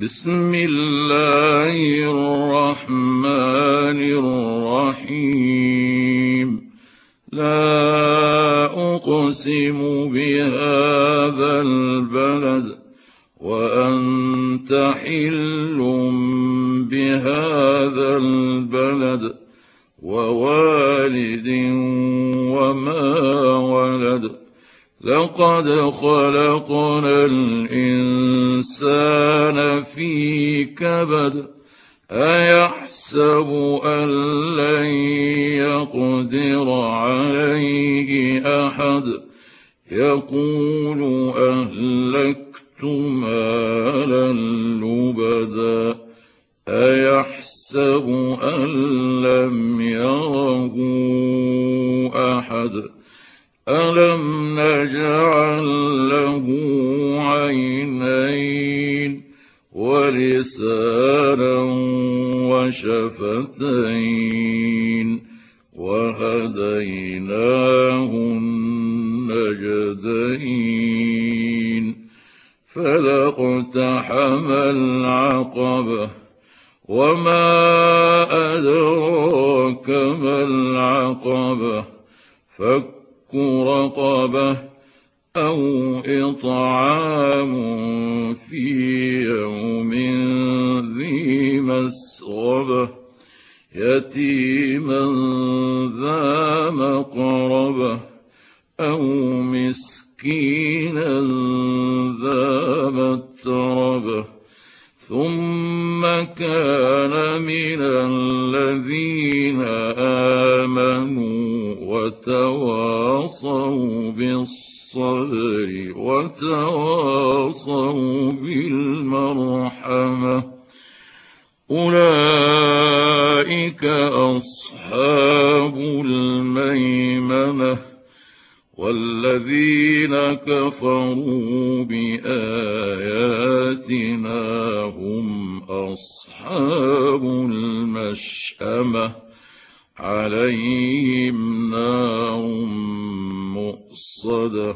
بسم الله الرحمن الرحيم. لا أقسم بهذا البلد وأنت حل بهذا البلد ووالد وما ولد. لقد خلقنا الإنسان في كبد أيحسب أن لن يقدر عليه أحد؟ يقول أهلكت مالا لبدا أيحسب أن لم يره ألم نجعل له عينين ولسانا وشفتين وهديناه النجدين فلاقتحم العقبة وما أدراك ما العقبة فك رقبة أو إطعام في يوم ذي مسغبة يتيما ذا مقربة أو مسكينا ذا متربة ثم كان من الذين آمنوا وتواصوا بالصبر وتواصوا بالمرحمة. أولئك أصحاب الميمنة والذين كفروا بآياتنا هم أصحاب المشأمة. عليهم نار مؤصده